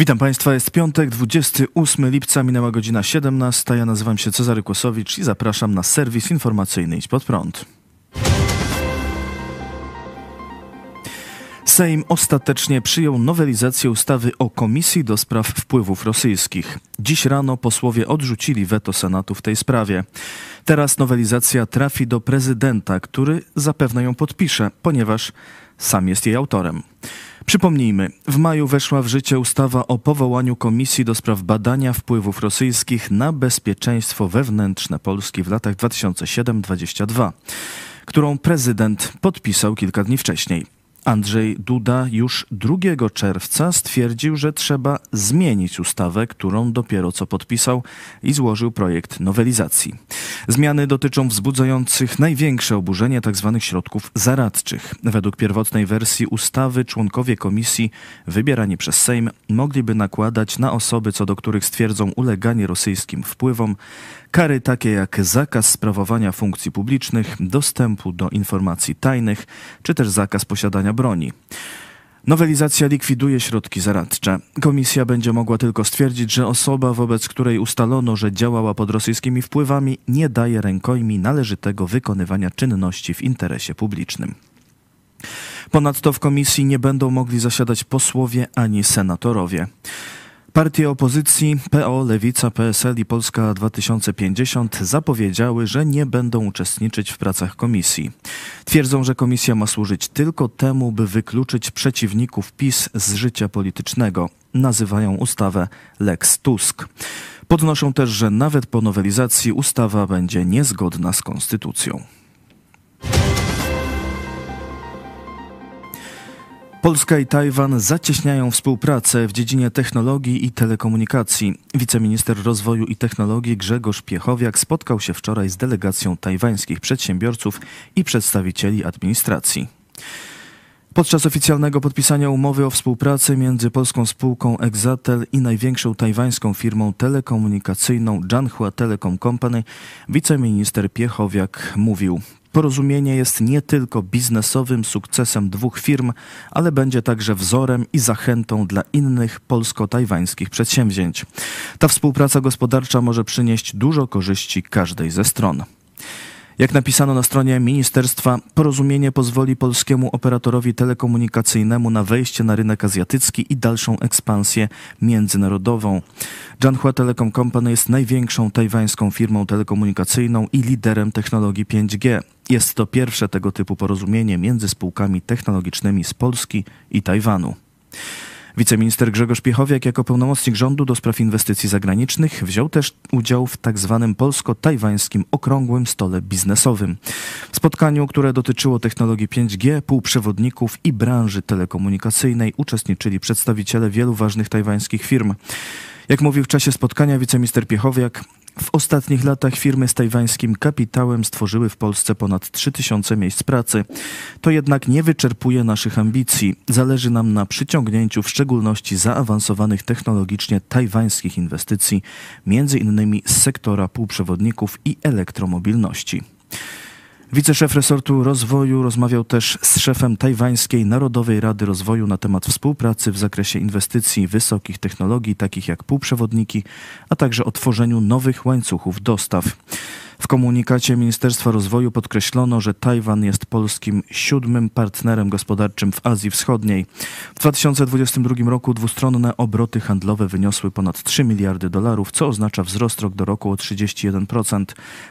Witam Państwa, jest piątek, 28 lipca, minęła godzina 17. Ja nazywam się Cezary Kłosowicz i zapraszam na serwis informacyjny Idź Pod Prąd. Sejm ostatecznie przyjął nowelizację ustawy o Komisji do Spraw Wpływów Rosyjskich. Dziś rano posłowie odrzucili weto Senatu w tej sprawie. Teraz nowelizacja trafi do prezydenta, który zapewne ją podpisze, ponieważ sam jest jej autorem. Przypomnijmy, w maju weszła w życie ustawa o powołaniu Komisji do spraw badania wpływów rosyjskich na bezpieczeństwo wewnętrzne Polski w latach 2007-2022, którą prezydent podpisał kilka dni wcześniej. Andrzej Duda już 2 czerwca stwierdził, że trzeba zmienić ustawę, którą dopiero co podpisał i złożył projekt nowelizacji. Zmiany dotyczą wzbudzających największe oburzenie tzw. Tak środków zaradczych. Według pierwotnej wersji ustawy członkowie komisji wybierani przez Sejm mogliby nakładać na osoby, co do których stwierdzą uleganie rosyjskim wpływom, Kary takie jak zakaz sprawowania funkcji publicznych, dostępu do informacji tajnych, czy też zakaz posiadania broni. Nowelizacja likwiduje środki zaradcze. Komisja będzie mogła tylko stwierdzić, że osoba, wobec której ustalono, że działała pod rosyjskimi wpływami, nie daje rękojmi należytego wykonywania czynności w interesie publicznym. Ponadto w komisji nie będą mogli zasiadać posłowie ani senatorowie. Partie opozycji PO, Lewica, PSL i Polska 2050 zapowiedziały, że nie będą uczestniczyć w pracach komisji. Twierdzą, że komisja ma służyć tylko temu, by wykluczyć przeciwników PiS z życia politycznego. Nazywają ustawę Lex Tusk. Podnoszą też, że nawet po nowelizacji ustawa będzie niezgodna z konstytucją. Polska i Tajwan zacieśniają współpracę w dziedzinie technologii i telekomunikacji. Wiceminister rozwoju i technologii Grzegorz Piechowiak spotkał się wczoraj z delegacją tajwańskich przedsiębiorców i przedstawicieli administracji. Podczas oficjalnego podpisania umowy o współpracy między polską spółką Exatel i największą tajwańską firmą telekomunikacyjną Janhua Telecom Company wiceminister Piechowiak mówił: Porozumienie jest nie tylko biznesowym sukcesem dwóch firm, ale będzie także wzorem i zachętą dla innych polsko-tajwańskich przedsięwzięć. Ta współpraca gospodarcza może przynieść dużo korzyści każdej ze stron. Jak napisano na stronie ministerstwa, porozumienie pozwoli polskiemu operatorowi telekomunikacyjnemu na wejście na rynek azjatycki i dalszą ekspansję międzynarodową. Janhua Telecom Company jest największą tajwańską firmą telekomunikacyjną i liderem technologii 5G. Jest to pierwsze tego typu porozumienie między spółkami technologicznymi z Polski i Tajwanu. Wiceminister Grzegorz Piechowiak jako pełnomocnik rządu do spraw inwestycji zagranicznych wziął też udział w. Tak polsko-tajwańskim okrągłym stole biznesowym. W spotkaniu, które dotyczyło technologii 5G, półprzewodników i branży telekomunikacyjnej uczestniczyli przedstawiciele wielu ważnych tajwańskich firm. Jak mówił w czasie spotkania wiceminister Piechowiak, w ostatnich latach firmy z tajwańskim kapitałem stworzyły w Polsce ponad 3000 miejsc pracy. To jednak nie wyczerpuje naszych ambicji. Zależy nam na przyciągnięciu w szczególności zaawansowanych technologicznie tajwańskich inwestycji, między innymi z sektora półprzewodników i elektromobilności. Wiceszef resortu rozwoju rozmawiał też z szefem tajwańskiej Narodowej Rady Rozwoju na temat współpracy w zakresie inwestycji wysokich technologii, takich jak półprzewodniki, a także o tworzeniu nowych łańcuchów dostaw. W komunikacie Ministerstwa Rozwoju podkreślono, że Tajwan jest polskim siódmym partnerem gospodarczym w Azji Wschodniej. W 2022 roku dwustronne obroty handlowe wyniosły ponad 3 miliardy dolarów, co oznacza wzrost rok do roku o 31%.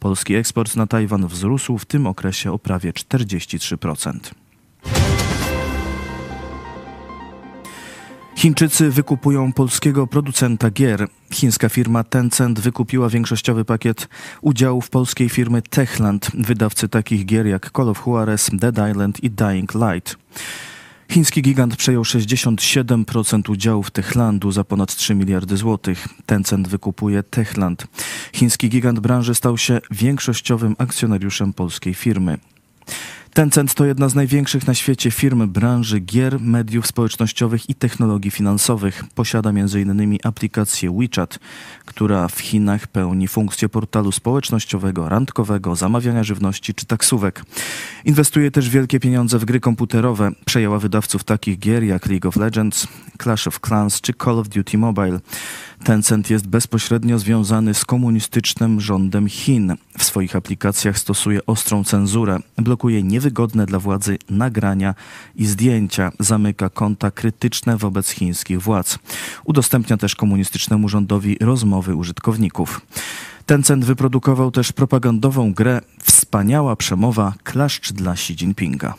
Polski eksport na Tajwan wzrósł w tym okresie o prawie 43%. Chińczycy wykupują polskiego producenta gier. Chińska firma Tencent wykupiła większościowy pakiet udziałów polskiej firmy Techland, wydawcy takich gier jak Call of Juarez, Dead Island i Dying Light. Chiński gigant przejął 67% udziałów Techlandu za ponad 3 miliardy złotych. Tencent wykupuje Techland. Chiński gigant branży stał się większościowym akcjonariuszem polskiej firmy. Tencent to jedna z największych na świecie firm branży gier, mediów społecznościowych i technologii finansowych. Posiada m.in. aplikację WeChat, która w Chinach pełni funkcję portalu społecznościowego, randkowego, zamawiania żywności czy taksówek. Inwestuje też wielkie pieniądze w gry komputerowe. Przejęła wydawców takich gier jak League of Legends, Clash of Clans czy Call of Duty Mobile. Tencent jest bezpośrednio związany z komunistycznym rządem Chin. W swoich aplikacjach stosuje ostrą cenzurę, blokuje niewygodne dla władzy nagrania i zdjęcia, zamyka konta krytyczne wobec chińskich władz. Udostępnia też komunistycznemu rządowi rozmowy użytkowników. Tencent wyprodukował też propagandową grę Wspaniała przemowa klaszcz dla Xi Jinpinga.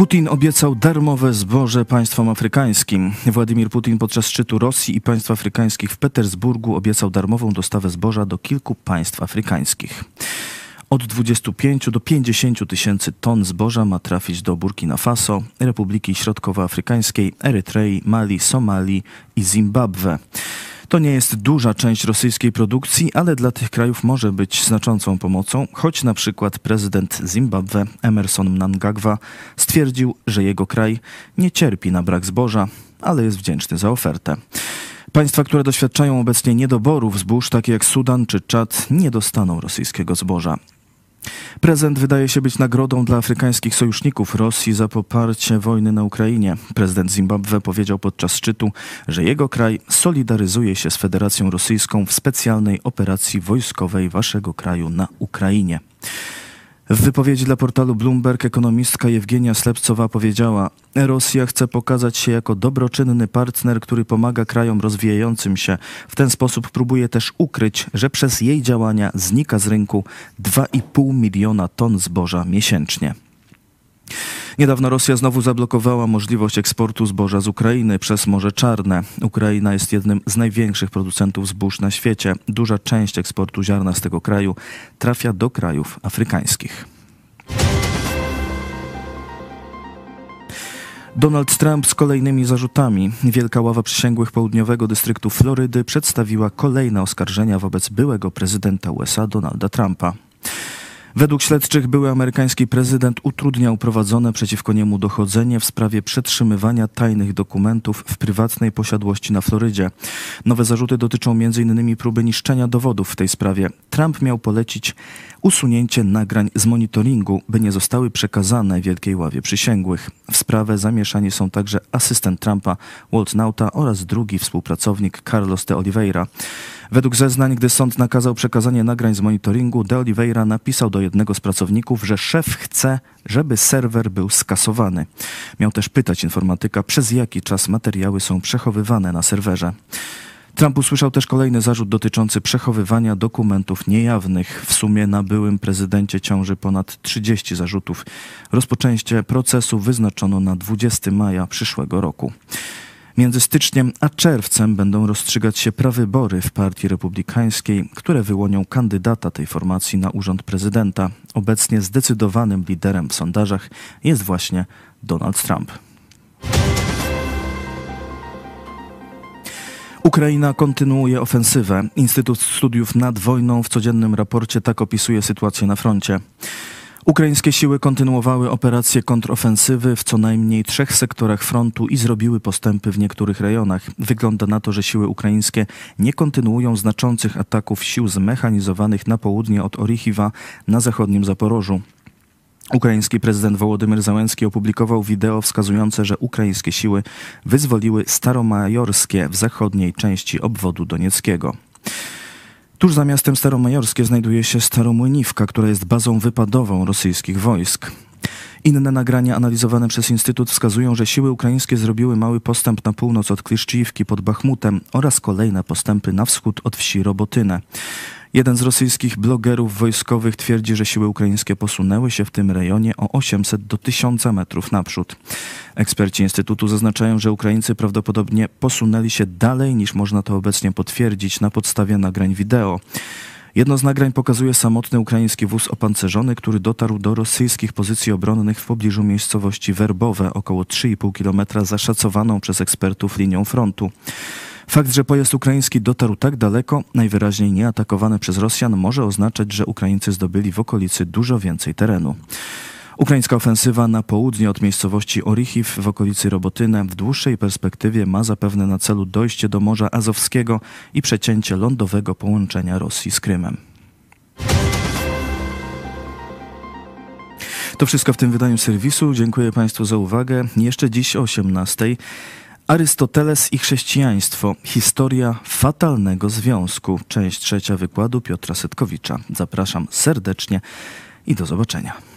Putin obiecał darmowe zboże państwom afrykańskim. Władimir Putin podczas szczytu Rosji i państw afrykańskich w Petersburgu obiecał darmową dostawę zboża do kilku państw afrykańskich. Od 25 do 50 tysięcy ton zboża ma trafić do Burkina Faso, Republiki Środkowoafrykańskiej, Erytrei, Mali, Somalii i Zimbabwe. To nie jest duża część rosyjskiej produkcji, ale dla tych krajów może być znaczącą pomocą, choć na przykład prezydent Zimbabwe Emerson Mnangagwa stwierdził, że jego kraj nie cierpi na brak zboża, ale jest wdzięczny za ofertę. Państwa, które doświadczają obecnie niedoborów zbóż, takie jak Sudan czy Czad, nie dostaną rosyjskiego zboża. Prezent wydaje się być nagrodą dla afrykańskich sojuszników Rosji za poparcie wojny na Ukrainie. Prezydent Zimbabwe powiedział podczas szczytu, że jego kraj solidaryzuje się z Federacją Rosyjską w specjalnej operacji wojskowej waszego kraju na Ukrainie. W wypowiedzi dla portalu Bloomberg ekonomistka Jewgenia Slepcowa powiedziała: Rosja chce pokazać się jako dobroczynny partner, który pomaga krajom rozwijającym się. W ten sposób próbuje też ukryć, że przez jej działania znika z rynku 2,5 miliona ton zboża miesięcznie. Niedawno Rosja znowu zablokowała możliwość eksportu zboża z Ukrainy przez Morze Czarne. Ukraina jest jednym z największych producentów zbóż na świecie. Duża część eksportu ziarna z tego kraju trafia do krajów afrykańskich. Donald Trump z kolejnymi zarzutami. Wielka ława przysięgłych południowego dystryktu Florydy przedstawiła kolejne oskarżenia wobec byłego prezydenta USA Donalda Trumpa. Według śledczych były amerykański prezydent utrudniał prowadzone przeciwko niemu dochodzenie w sprawie przetrzymywania tajnych dokumentów w prywatnej posiadłości na Florydzie. Nowe zarzuty dotyczą m.in. próby niszczenia dowodów w tej sprawie. Trump miał polecić usunięcie nagrań z monitoringu, by nie zostały przekazane Wielkiej Ławie Przysięgłych. W sprawę zamieszani są także asystent Trumpa Walt Nauta oraz drugi współpracownik Carlos de Oliveira. Według zeznań, gdy sąd nakazał przekazanie nagrań z monitoringu, De Oliveira napisał do jednego z pracowników, że szef chce, żeby serwer był skasowany. Miał też pytać informatyka, przez jaki czas materiały są przechowywane na serwerze. Trump usłyszał też kolejny zarzut dotyczący przechowywania dokumentów niejawnych. W sumie na byłym prezydencie ciąży ponad 30 zarzutów. Rozpoczęcie procesu wyznaczono na 20 maja przyszłego roku. Między styczniem a czerwcem będą rozstrzygać się prawybory w Partii Republikańskiej, które wyłonią kandydata tej formacji na urząd prezydenta. Obecnie zdecydowanym liderem w sondażach jest właśnie Donald Trump. Ukraina kontynuuje ofensywę. Instytut Studiów nad Wojną w codziennym raporcie tak opisuje sytuację na froncie. Ukraińskie siły kontynuowały operacje kontrofensywy w co najmniej trzech sektorach frontu i zrobiły postępy w niektórych rejonach. Wygląda na to, że siły ukraińskie nie kontynuują znaczących ataków sił zmechanizowanych na południe od Orichiwa na zachodnim Zaporożu. Ukraiński prezydent Wołodymyr Załęski opublikował wideo wskazujące, że ukraińskie siły wyzwoliły Staromajorskie w zachodniej części obwodu donieckiego. Tuż za miastem Staromajorskie znajduje się Staromłyniwka, która jest bazą wypadową rosyjskich wojsk. Inne nagrania analizowane przez Instytut wskazują, że siły ukraińskie zrobiły mały postęp na północ od Kliszczyjówki pod Bachmutem oraz kolejne postępy na wschód od wsi Robotynę. Jeden z rosyjskich blogerów wojskowych twierdzi, że siły ukraińskie posunęły się w tym rejonie o 800 do 1000 metrów naprzód. Eksperci Instytutu zaznaczają, że Ukraińcy prawdopodobnie posunęli się dalej niż można to obecnie potwierdzić na podstawie nagrań wideo. Jedno z nagrań pokazuje samotny ukraiński wóz opancerzony, który dotarł do rosyjskich pozycji obronnych w pobliżu miejscowości Werbowe, około 3,5 km zaszacowaną przez ekspertów linią frontu. Fakt, że pojazd ukraiński dotarł tak daleko, najwyraźniej nieatakowany przez Rosjan, może oznaczać, że Ukraińcy zdobyli w okolicy dużo więcej terenu. Ukraińska ofensywa na południe od miejscowości Orichiv w okolicy Robotyne w dłuższej perspektywie ma zapewne na celu dojście do Morza Azowskiego i przecięcie lądowego połączenia Rosji z Krymem. To wszystko w tym wydaniu serwisu. Dziękuję Państwu za uwagę. Jeszcze dziś o 18. Arystoteles i chrześcijaństwo. Historia fatalnego związku. Część trzecia wykładu Piotra Setkowicza. Zapraszam serdecznie i do zobaczenia.